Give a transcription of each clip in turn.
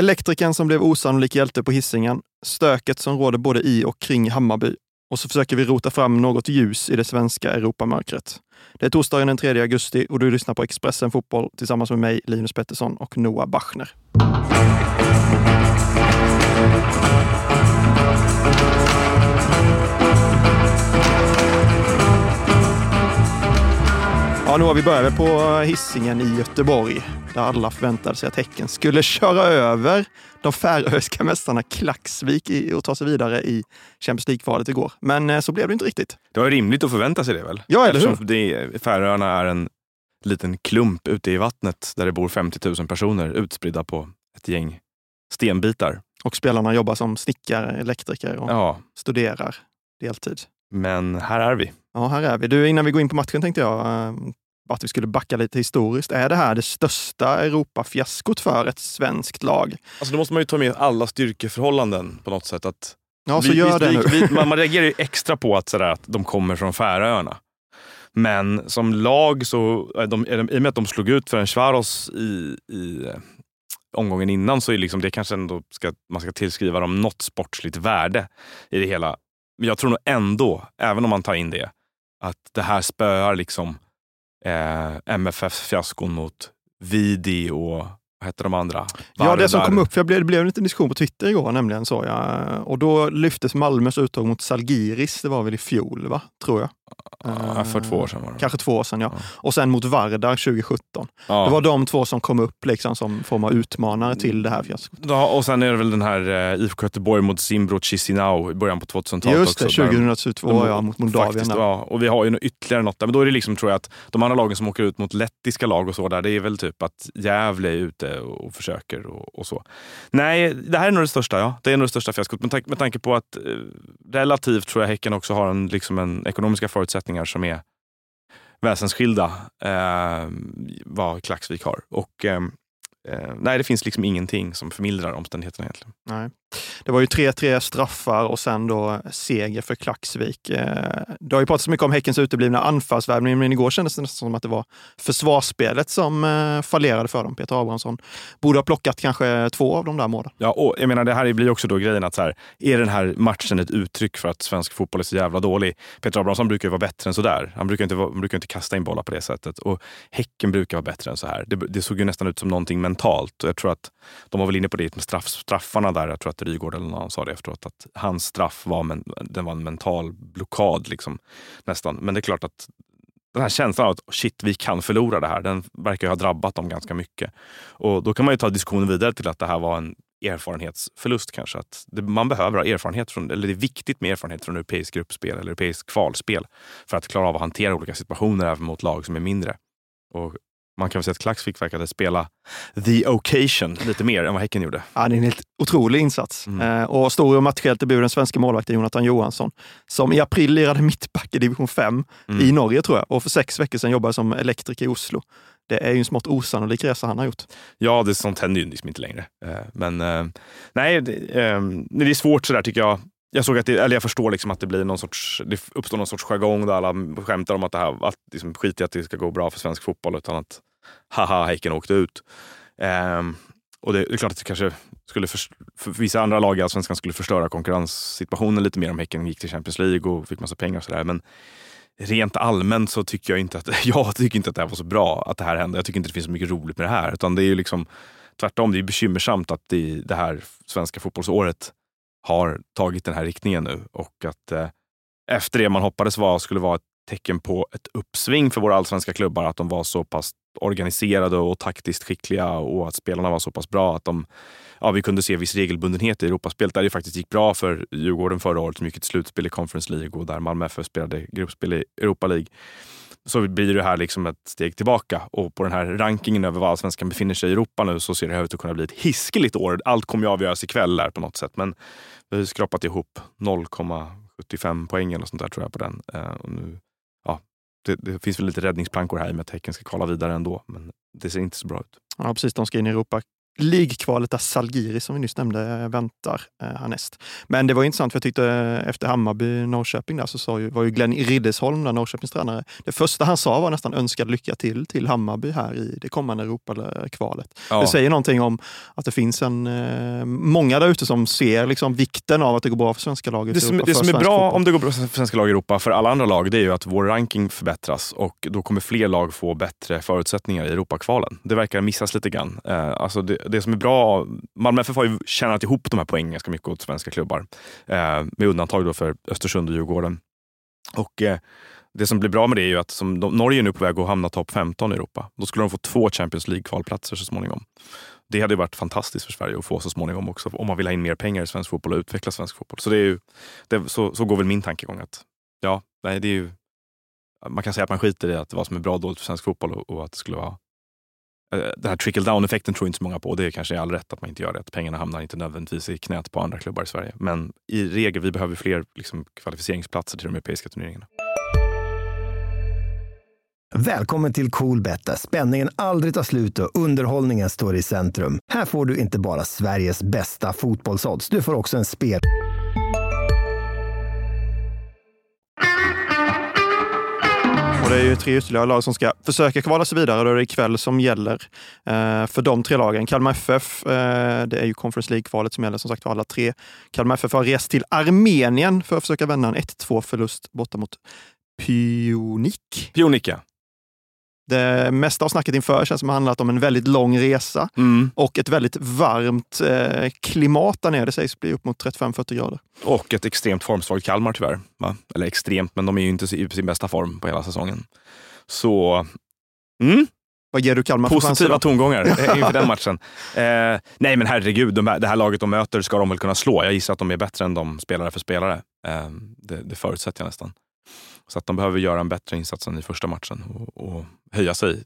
Elektrikern som blev osannolik hjälte på hissingen, stöket som råder både i och kring Hammarby och så försöker vi rota fram något ljus i det svenska Europamörkret. Det är torsdagen den 3 augusti och du lyssnar på Expressen Fotboll tillsammans med mig, Linus Pettersson och Noah Bachner. Ja, nu har vi börjat på hissingen i Göteborg där alla förväntade sig att Häcken skulle köra över de färöiska mästarna Klaxvik och ta sig vidare i Champions League-kvalet igår. Men eh, så blev det inte riktigt. Det var rimligt att förvänta sig det väl? Ja, eller hur? Eftersom det, Färöarna är en liten klump ute i vattnet där det bor 50 000 personer utspridda på ett gäng stenbitar. Och spelarna jobbar som snickare, elektriker och Ja, studerar deltid. men här är vi. Ja, här är vi. Du, innan vi går in på matchen tänkte jag eh, att vi skulle backa lite historiskt. Är det här det största Europafiaskot för ett svenskt lag? Alltså då måste man ju ta med alla styrkeförhållanden på något sätt. Att Ja, så vi- gör visst, det vi- nu. Vi, man, man reagerar ju extra på att, sådär, att de kommer från Färöarna. Men som lag, så är de, är de, i och med att de slog ut för en Schwaros i, i eh, omgången innan så är liksom det kanske ändå ska, man ska tillskriva dem något sportsligt värde i det hela. Men jag tror nog ändå, även om man tar in det, att det här spöar liksom eh, MFFs fiaskon mot Vidi och vad hette de andra? Ja, det som kom upp, för jag blev, det blev en liten diskussion på Twitter igår nämligen. Så jag, och då lyftes Malmös uttåg mot Salgiris, det var väl i fjol, va? tror jag. Ja, för två år sedan var det. Kanske två år sedan, ja. Ja. Och sen mot Vardar 2017. Ja. Det var de två som kom upp liksom som form av utmanare till det här fiaskot. Ja, och sen är det väl den här eh, IFK Göteborg mot Zimbro Chisinau i början på 2000-talet Just det, också. där de- 2022 de- ja, mot Moldavien. Faktiskt, ja. Och vi har ju ytterligare något där. Men då är det liksom, tror jag, att de andra lagen som åker ut mot lettiska lag och så där, det är väl typ att Gävle är ute och, och försöker och, och så. Nej, det här är nog det största, ja. Det är nog det största fiaskot. Med, tanke- med tanke på att eh, relativt tror jag Häcken också har en, liksom en ekonomiska förutsättningar förutsättningar som är väsensskilda eh, vad Klaxvik har. Och eh, eh, nej, det finns liksom ingenting som förmildrar omständigheterna egentligen. Nej. Det var ju 3-3 straffar och sen då seger för Klaxvik. Eh, det har ju pratats mycket om Häckens uteblivna anfallsvärvning, men igår kändes det nästan som att det var försvarsspelet som eh, fallerade för dem. Peter Abrahamsson borde ha plockat kanske två av de där målen. Ja, och jag menar, det här blir också då grejen att så här, är den här matchen ett uttryck för att svensk fotboll är så jävla dålig? Peter Abrahamsson brukar ju vara bättre än så där. Han brukar inte, han brukar inte kasta in bollar på det sättet. Och Häcken brukar vara bättre än så här. Det, det såg ju nästan ut som någonting mentalt. Och jag tror att de var väl inne på det med straff, straffarna där. Jag tror att Rygaard eller någon sa det efteråt. Att hans straff var, men, den var en mental blockad liksom, nästan. Men det är klart att den här känslan av att shit, vi kan förlora det här, den verkar ju ha drabbat dem ganska mycket. Och då kan man ju ta diskussionen vidare till att det här var en erfarenhetsförlust kanske. Att det, man behöver ha erfarenhet från, eller det är viktigt med erfarenhet från europeisk gruppspel eller europeisk kvalspel för att klara av att hantera olika situationer även mot lag som är mindre. Och man kan väl säga att Klaxvik verkade spela the occasion lite mer än vad Häcken gjorde. Ja, det är en helt otrolig insats. Mm. Eh, och stor och matchhjälte blev den svenska målvakten Jonathan Johansson, som i april lirade mittback i division 5 Mm. i Norge tror jag, och för sex veckor sedan jobbade som elektriker i Oslo. Det är ju en smått osannolik resa han har gjort. Ja, det sånt händer ju liksom inte längre. Eh, Men eh, nej, det, eh, det är svårt sådär tycker jag. Jag såg att det, eller jag förstår liksom att det blir någon sorts, det uppstår någon sorts jargong där alla skämtar om att det här, att liksom skit i att det ska gå bra för svensk fotboll utan att haha, Häcken åkte ut. Ehm, och det, det är klart att det kanske skulle för, för vissa andra lag i Allsvenskan skulle förstöra konkurrenssituationen lite mer om Häcken gick till Champions League och fick massa pengar och sådär. Men rent allmänt så tycker jag inte att, jag tycker inte att det här var så bra att det här hände. Jag tycker inte det finns så mycket roligt med det här. Utan det är ju liksom tvärtom, det är bekymmersamt att det, det här svenska fotbollsåret har tagit den här riktningen nu och att eh, efter det man hoppades var, skulle vara ett tecken på ett uppsving för våra allsvenska klubbar, att de var så pass organiserade och taktiskt skickliga och att spelarna var så pass bra att de, ja, vi kunde se viss regelbundenhet i Europaspelet där det faktiskt gick bra för Djurgården förra året som gick ett slutspel i Conference League och där Malmö FF spelade gruppspel i Europa League. Så blir det här liksom ett steg tillbaka och på den här rankingen över var allsvenskan befinner sig i Europa nu så ser det här ut att kunna bli ett hiskeligt år. Allt kommer ju avgöras ikväll där på något sätt men vi har ju skrapat ihop 0,75 poäng och sånt där tror jag på den. Eh, och nu, ja, det, det finns väl lite räddningsplankor här i och med att Häcken ska kvala vidare ändå men det ser inte så bra ut. Ja, precis. De ska in i Europa ligkvalet där Salgiri, som vi nyss nämnde, väntar eh, härnäst. Men det var intressant, för jag tyckte eh, efter Hammarby-Norrköping där så sa ju, var ju Glenn Riddesholm, där Norrköpings tränare, det första han sa var nästan önskad lycka till till Hammarby här i det kommande Europakvalet. Ja. Det säger någonting om att det finns en, eh, många där ute som ser liksom vikten av att det går bra för svenska laget Det som, det som är bra fotboll. om det går bra för svenska lag i Europa, för alla andra lag, det är ju att vår ranking förbättras och då kommer fler lag få bättre förutsättningar i Europakvalen. Det verkar missas lite grann. alltså det, det som är bra, Malmö FF har ju tjänat ihop de här poängen ganska mycket åt svenska klubbar. Eh, med undantag då för Östersund och Djurgården. Och eh, det som blir bra med det är ju att som de, Norge är nu på väg att hamna topp 15 i Europa. Då skulle de få två Champions League-kvalplatser så småningom. Det hade varit fantastiskt för Sverige att få så småningom också, om man vill ha in mer pengar i svensk fotboll och utveckla svensk fotboll. Så, det är ju, det, så, så går väl min tankegång. att ja, nej, det är ju, Man kan säga att man skiter i att vad som är bra och dåligt för svensk fotboll och, och att det skulle vara Eh, den här trickle down-effekten tror inte så många på. Det är kanske är all rätt att man inte gör det. Att pengarna hamnar inte nödvändigtvis i knät på andra klubbar i Sverige. Men i regel, vi behöver fler liksom, kvalificeringsplatser till de europeiska turneringarna. Välkommen till Coolbet där spänningen aldrig tar slut och underhållningen står i centrum. Här får du inte bara Sveriges bästa fotbollsodds, du får också en spel... Och det är ju tre ytterligare lag som ska försöka kvala sig vidare. Då är det ikväll som gäller eh, för de tre lagen. Kalmar FF, eh, det är ju Conference League-kvalet som gäller som sagt för alla tre. Kalmar FF har rest till Armenien för att försöka vända en 1-2 förlust borta mot Pionik. Pionik, ja. Det mesta av snacket inför känns som har handlat om en väldigt lång resa mm. och ett väldigt varmt eh, klimat där nere. Det sägs bli upp mot 35-40 grader. Och ett extremt formsvagt Kalmar tyvärr. Va? Eller extremt, men de är ju inte i sin bästa form på hela säsongen. Så... Mm. Vad ger du Kalmar för Positiva tongångar inför den matchen. Eh, nej men herregud, de, det här laget de möter ska de väl kunna slå. Jag gissar att de är bättre än de spelare för spelare. Eh, det, det förutsätter jag nästan. Så att de behöver göra en bättre insats än i första matchen och, och höja sig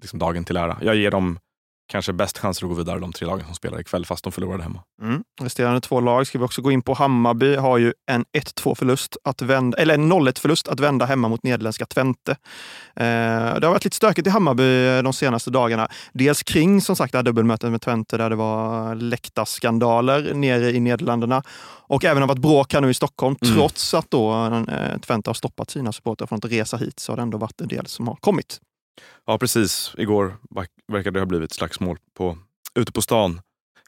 liksom dagen till ära. Jag ger dem kanske bäst chanser att gå vidare, de tre lagen som spelar ikväll, fast de förlorade hemma. Mm. Resterande två lag ska vi också gå in på. Hammarby har ju en 1-2 förlust att vända, eller en 0-1 förlust att vända hemma mot nederländska Twente. Eh, det har varit lite stökigt i Hammarby de senaste dagarna. Dels kring som sagt det här dubbelmötet med Twente där det var läktarskandaler nere i Nederländerna och även har varit bråk här nu i Stockholm. Mm. Trots att då eh, Twente har stoppat sina supportrar från att resa hit så har det ändå varit en del som har kommit. Ja, precis. Igår verkade det ha blivit slagsmål på, ute på stan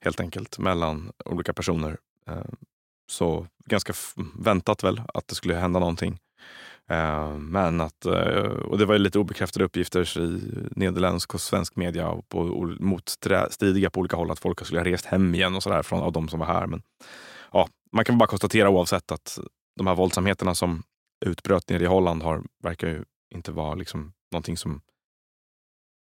helt enkelt mellan olika personer. Eh, så ganska väntat väl att det skulle hända någonting. Eh, men att, eh, och det var lite obekräftade uppgifter i nederländsk och svensk media och på, motstridiga på olika håll att folk skulle ha rest hem igen och sådär från av de som var här. Men ja, man kan bara konstatera oavsett att de här våldsamheterna som utbröt nere i Holland har, verkar ju inte vara liksom någonting som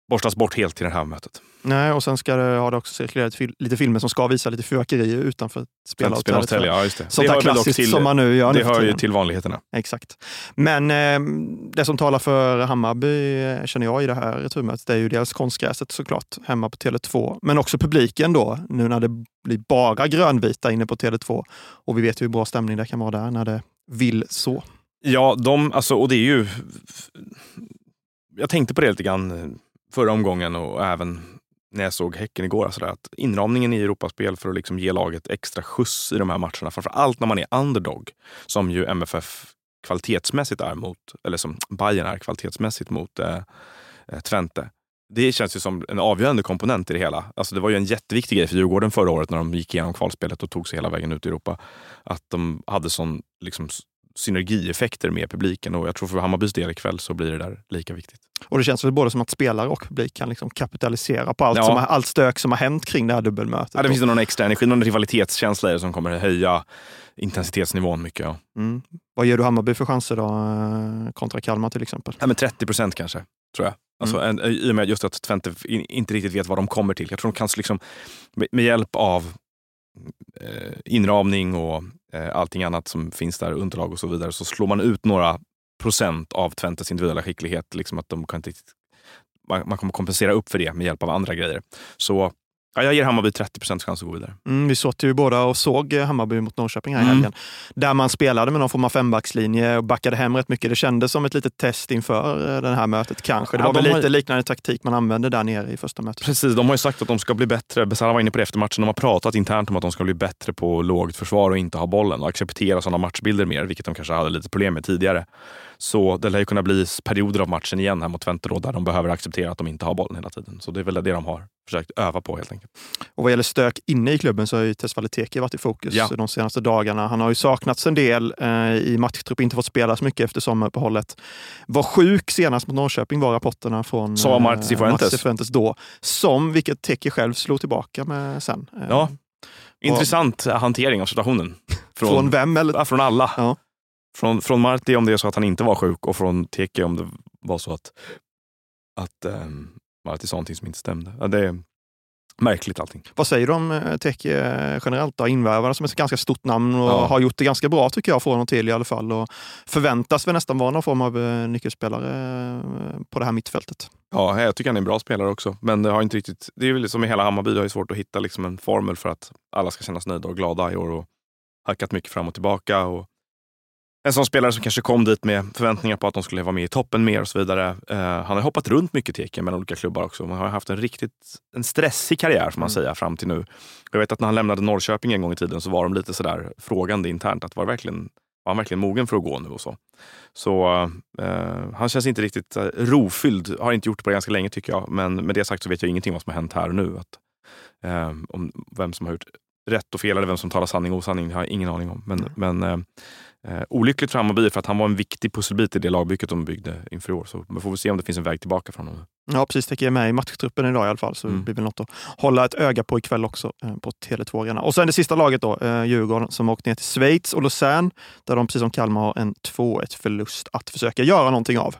borstas bort helt i det här mötet. Nej, och sen ska det, har det också cirkulerat fil lite filmer som ska visa lite fyrverkerier utanför spelhotellet. Ja, just det. Sånt det där klassiskt till, som man nu gör Det hör ju till vanligheterna. Exakt. Men eh, det som talar för Hammarby, eh, känner jag, i det här returmötet, det är ju dels konstgräset såklart, hemma på Tele2, men också publiken då, nu när det blir bara grönvita inne på Tele2. Och vi vet ju hur bra stämning det kan vara där när det vill så. Ja, de, alltså, och det är ju... Jag tänkte på det lite grann förra omgången och även när jag såg Häcken igår. Alltså att inramningen i Europaspel för att liksom ge laget extra skjuts i de här matcherna. Framför allt när man är underdog, som ju MFF kvalitetsmässigt är mot, eller som Bayern är kvalitetsmässigt mot eh, eh, Twente. Det känns ju som en avgörande komponent i det hela. Alltså det var ju en jätteviktig grej för Djurgården förra året när de gick igenom kvalspelet och tog sig hela vägen ut i Europa. Att de hade sån liksom, synergieffekter med publiken och jag tror för Hammarbys del ikväll så blir det där lika viktigt. Och det känns väl både som att spelare och publik kan liksom kapitalisera på allt, ja. som, allt stök som har hänt kring det här dubbelmötet. Ja, det finns någon extra energi, någon rivalitetskänsla i det som kommer höja intensitetsnivån mycket. Ja. Mm. Vad ger du Hammarby för chanser då, eh, kontra Kalmar till exempel? Ja, men 30 procent kanske, tror jag. Alltså, mm. en, I och med just att Twente inte riktigt vet vad de kommer till. Jag tror de kan liksom, med, hjälp av eh, Eh, inramning och eh, allting annat som finns där, underlag och så vidare, så slår man ut några procent av Twentes individuella skicklighet. Liksom att de kan inte, man, man kommer kompensera upp för det med hjälp av andra grejer. Så Ja, jag ger Hammarby 30 chans att gå vidare. Mm, vi satt ju båda och såg Hammarby mot Norrköping här i Mm. helgen. Där man spelade med någon form av fembackslinje och backade hem rätt mycket. Det kändes som ett litet test inför eh, det här mötet kanske. Det Ja, var väl de har lite liknande taktik man använde där nere i första mötet. Precis, de har ju sagt att de ska bli bättre. Besara var inne på det efter matchen. De har pratat internt om att de ska bli bättre på lågt försvar och inte ha bollen och acceptera sådana matchbilder mer, vilket de kanske hade lite problem med tidigare. Så det lär ju kunna bli perioder av matchen igen här mot Twente där de behöver acceptera att de inte har bollen hela tiden. Så det är väl det de har försökt öva på helt enkelt. Och vad gäller stök inne i klubben så har ju Tesfaye Teki varit i fokus Ja. de senaste dagarna. Han har ju saknats en del eh, i matchtrupp, inte fått spela så mycket efter sommaruppehållet. Var sjuk senast mot Norrköping var rapporterna från Sa Cifuentes. Martin Cifuentes då. Som, vilket Teki själv slog tillbaka med sen. Eh, Ja, Intressant hantering av situationen. Från, Från, vem? Eller? från alla. Ja. Från, från Marti om det är så att han inte var sjuk och från Teke om det var så att, att um, Marti sa någonting som inte stämde. Ja, det är märkligt allting. Vad säger du om eh, Teki eh, generellt? Då? Invärvad som ett ganska stort namn och Ja. har gjort det ganska bra tycker jag från och till i alla fall. Och förväntas väl nästan vara någon form av eh, nyckelspelare på det här mittfältet. Ja, jag tycker han är en bra spelare också. Men det har inte riktigt, det är väl som i hela Hammarby, det ju svårt att hitta liksom en formel för att alla ska kännas nöjda och glada i år. Och hackat mycket fram och tillbaka. Och en sån spelare som kanske kom dit med förväntningar på att de skulle vara med i toppen mer och så vidare. Eh, han har hoppat runt mycket Teke mellan olika klubbar också. Man har haft en riktigt en stressig karriär får man Mm. säga fram till nu. Jag vet att när han lämnade Norrköping en gång i tiden så var de lite sådär frågande internt. Att var, det verkligen, var han verkligen mogen för att gå nu och så. Så eh, han känns inte riktigt eh, rofylld. Har inte gjort det på ganska länge tycker jag. Men med det sagt så vet jag ingenting vad som har hänt här och nu. Att, eh, om vem som har gjort rätt och fel eller vem som talar sanning och osanning har jag ingen aning om. Men, men eh, olyckligt för Hammarby för att han var en viktig pusselbit i det lagbygget de byggde inför i år. Så vi får väl se om det finns en väg tillbaka från honom. Ja, precis. Teki är med i matchtruppen idag i alla fall, så Mm. det blir väl något att hålla ett öga på ikväll också eh, på Tele2 Arena. Och sen det sista laget då, eh, Djurgården som åkt ner till Schweiz och Lausanne, där de precis som Kalmar har en 2-1 förlust att försöka göra någonting av.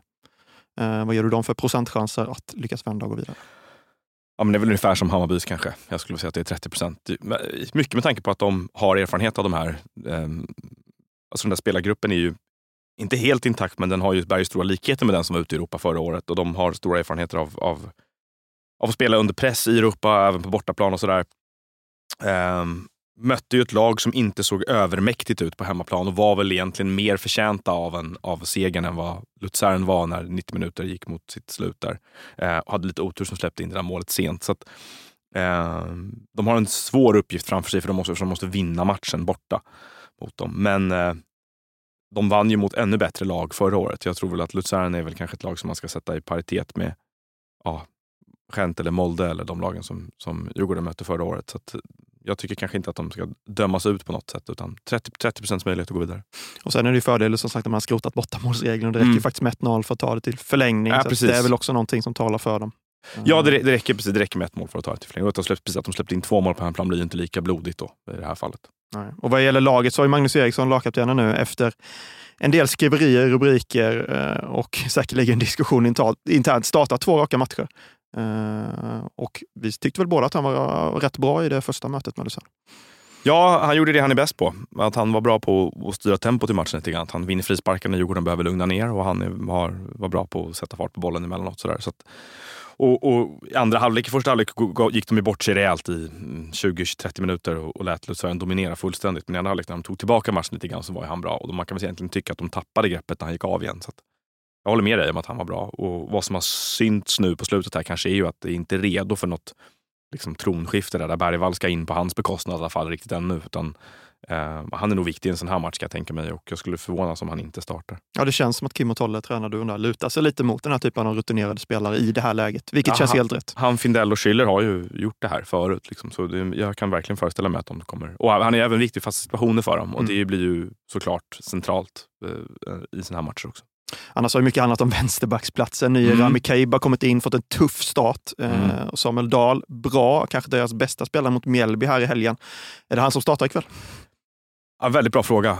Eh, vad ger du dem för procentchanser att lyckas vända och gå vidare? Ja, men det är väl ungefär som Hammarbys kanske. Jag skulle säga att det är 30 procent. Mycket med tanke på att de har erfarenhet av de här. Eh, alltså den där spelargruppen är ju inte helt intakt, men den har ju, bär ju stora likheter med den som var ute i Europa förra året. Och de har stora erfarenheter av, av, av att spela under press i Europa, även på bortaplan och sådär. Um, mötte ju ett lag som inte såg övermäktigt ut på hemmaplan och var väl egentligen mer förtjänta av, en, av segern än vad Luzern var när 90 minuter gick mot sitt slut där. Eh, och hade lite otur som släppte in det där målet sent. Så att, eh, de har en svår uppgift framför sig för de måste, för de måste vinna matchen borta mot dem. Men eh, de vann ju mot ännu bättre lag förra året. Jag tror väl att Luzern är väl kanske ett lag som man ska sätta i paritet med ja, Gent eller Molde eller de lagen som, som Djurgården mötte förra året. Så jag tycker kanske inte att de ska dömas ut på något sätt utan 30, 30 procents möjlighet att gå vidare. Och sen är det ju fördelen som sagt att man har skrotat bortamålsregeln och det räcker Mm. faktiskt med 1-0 för att ta det till förlängning. Ja, så det är väl också någonting som talar för dem. Ja, det, det, räcker, precis, det räcker med ett mål för att ta det till förlängning. Och att de släppte, precis, att de släppte in två mål på hemmaplan blir ju inte lika blodigt då i det här fallet. Nej. Och vad gäller laget så har ju Magnus Eriksson, lagkaptenen nu, efter en del skriverier, rubriker eh, och säkerligen diskussion internt, startat två raka matcher. Eh, och vi tyckte väl båda att han var rätt bra i det första mötet med Lausanne. Ja, han gjorde det han är bäst på. Att han var bra på att styra tempot i matchen lite grann. Att han vinner frisparkar när Djurgården behöver lugna ner och han är, var, var bra på att sätta fart på bollen emellanåt. Sådär. Så att, och, och i andra halvlek, i första halvlek gick de ju bort sig rejält i mm, 20-30 minuter och, och lät Luzern dominera fullständigt. Men i andra halvlek när de tog tillbaka matchen lite grann så var ju han bra. Och man kan väl egentligen tycka att de tappade greppet när han gick av igen. Så att, jag håller med dig om att han var bra. Och vad som har synts nu på slutet här kanske är ju att det inte är redo för något liksom, tronskifte där, där Bergvall ska in på hans bekostnad i alla fall riktigt ännu. Utan, eh, han är nog viktig i en sån här match kan jag tänka mig och jag skulle förvånas om han inte startar. Ja, det känns som att Kim och Tolle, tränare undrar, lutar sig lite mot den här typen av rutinerade spelare i det här läget, vilket Jaha. känns helt rätt. Han, Findell och Schiller har ju gjort det här förut. Liksom, så det, jag kan verkligen föreställa mig att de kommer. Och han är även viktig i fasta situationer för dem och Mm. det blir ju såklart centralt eh, i såna här matcher också. Annars har ju mycket handlat om vänsterbacksplatsen. Nye Mm. Rami Kaib har kommit in, fått en tuff start. Eh, Mm. Samuel Dahl, bra, kanske deras bästa spelare mot Mjällby här i helgen. Är det han som startar ikväll? Ja, väldigt bra fråga.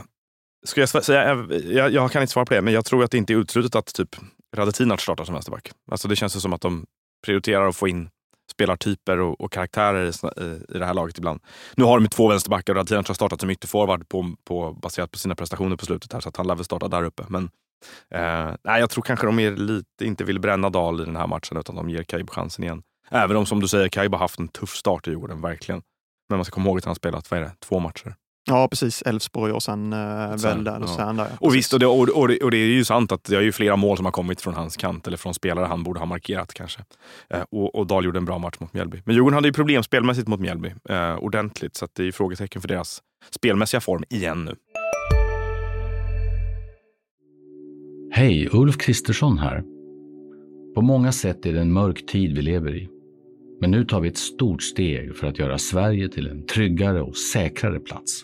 Ska jag, säga, jag, jag, kan inte svara på det, men jag tror att det inte är uteslutet att typ Radetinac startar som vänsterback. Alltså det känns ju som att de prioriterar att få in spelartyper och, och karaktärer i, i, det här laget ibland. Nu har de ju två vänsterbackar och Radetinac har startat som ytterforward på, på, baserat på sina prestationer på slutet här, så att han lär väl starta där uppe. Men eh, nej, jag tror kanske de är lite, inte vill bränna Dahl i den här matchen utan de ger Kaib chansen igen. Även om som du säger, Kaib har haft en tuff start i Djurgården, verkligen. Men man ska komma ihåg att han har spelat, vad är det, två matcher. Ja, precis. Elfsborg och sen väl där. Och, sen där och visst, och det, och, och, det, och det är ju sant att det är ju flera mål som har kommit från hans kant eller från spelare han borde ha markerat kanske. Eh, och, och Dahl gjorde en bra match mot Mjällby. Men Djurgården hade ju problem spelmässigt mot Mjällby eh, ordentligt, så det är ju frågetecken för deras spelmässiga form igen nu. Hej, Ulf Kristersson här. På många sätt är det en mörk tid vi lever i. Men nu tar vi ett stort steg för att göra Sverige till en tryggare och säkrare plats.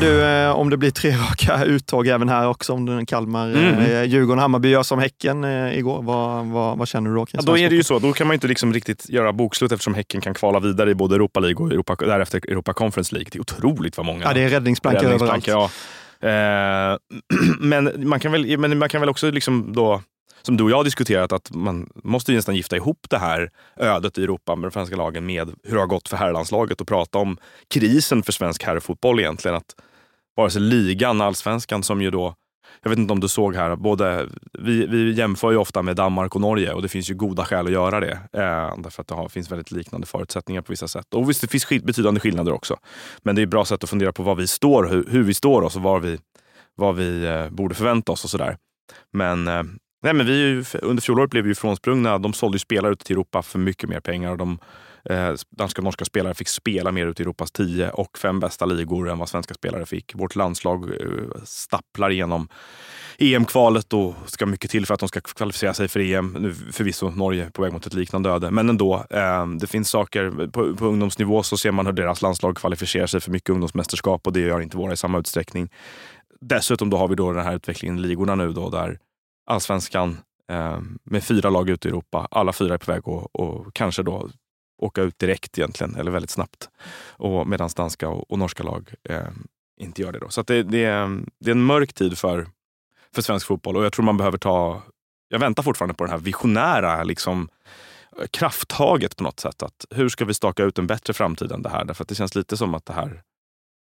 Men du, eh, om det blir tre raka uttag även här också, om Kalmar, mm. eh, Djurgården, Hammarby gör som Häcken eh, igår, vad, vad, vad, känner du då? Ja, då är det ju så, då kan man inte liksom riktigt göra bokslut eftersom Häcken kan kvala vidare i både Europa League och Europa, därefter Europa Conference League. Det är otroligt vad många... Ja, det är räddningsplankor överallt. Ja. Men, man kan väl, men man kan väl också liksom då som du och jag har diskuterat, att man måste nästan gifta ihop det här ödet i Europa med de svenska lagen med hur det har gått för herrlandslaget och prata om krisen för svensk herrfotboll egentligen. Att vare sig ligan, allsvenskan som ju då jag vet inte om du såg här, både, vi, vi jämför ju ofta med Danmark och Norge och det finns ju goda skäl att göra det. Eh, därför att det har, finns väldigt liknande förutsättningar på vissa sätt. Och visst, det finns skil, betydande skillnader också. Men det är ett bra sätt att fundera på var vi står, hur, hur vi står oss och var vi, vad vi eh, borde förvänta oss och sådär. Men eh, Nej, men vi under fjolåret blev vi frånsprungna. De sålde ju spelare ut till Europa för mycket mer pengar. Och de, eh, danska och norska spelare fick spela mer ut i Europas tio och fem bästa ligor än vad svenska spelare fick. Vårt landslag eh, stapplar igenom EM-kvalet och ska mycket till för att de ska kvalificera sig för EM. Nu förvisso Norge på väg mot ett liknande öde, men ändå. Eh, det finns saker, på, på ungdomsnivå så ser man hur deras landslag kvalificerar sig för mycket ungdomsmästerskap och det gör inte våra i samma utsträckning. Dessutom då har vi då den här utvecklingen i ligorna nu då där allsvenskan eh, med fyra lag ute i Europa. Alla fyra är på väg att och kanske då åka ut direkt egentligen, eller väldigt snabbt. Medan danska och, och, norska lag eh, inte gör det. Då. Så det, det, är, det är en mörk tid för, för svensk fotboll och jag tror man behöver ta... Jag väntar fortfarande på det här visionära liksom, krafttaget på något sätt. Att hur ska vi staka ut en bättre framtid än det här? Därför att det känns lite som att det här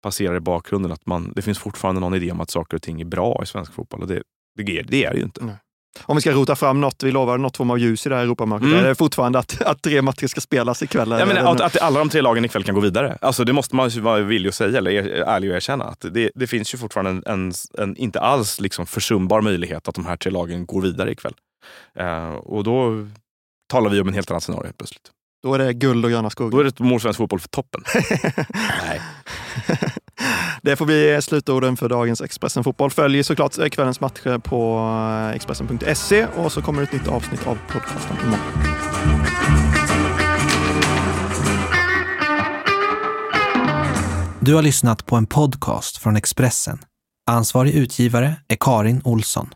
passerar i bakgrunden. Att man, det finns fortfarande någon idé om att saker och ting är bra i svensk fotboll. Och det, det, det är det ju inte. Nej. Om vi ska rota fram något, vi lovade något form av ljus i det här Europamörkret. Mm. Är det fortfarande att, att tre matcher ska spelas ikväll? Ja, men att, att alla de tre lagen ikväll kan gå vidare. Alltså, det måste man vara villig att säga, eller ärlig och erkänna. Att det, det finns ju fortfarande en, en, en, inte alls liksom försumbar möjlighet att de här tre lagen går vidare ikväll. Uh, och då talar vi om en helt annan scenario plötsligt. Då är det guld och gröna skogar. Då är det mår svensk fotboll för toppen. Nej. Det får bli slutorden för dagens Expressen Fotboll. Följ såklart kvällens matcher på eh, Expressen.se och så kommer ett nytt avsnitt av podcasten imorgon. Du har lyssnat på en podcast från Expressen. Ansvarig utgivare är Karin Olsson.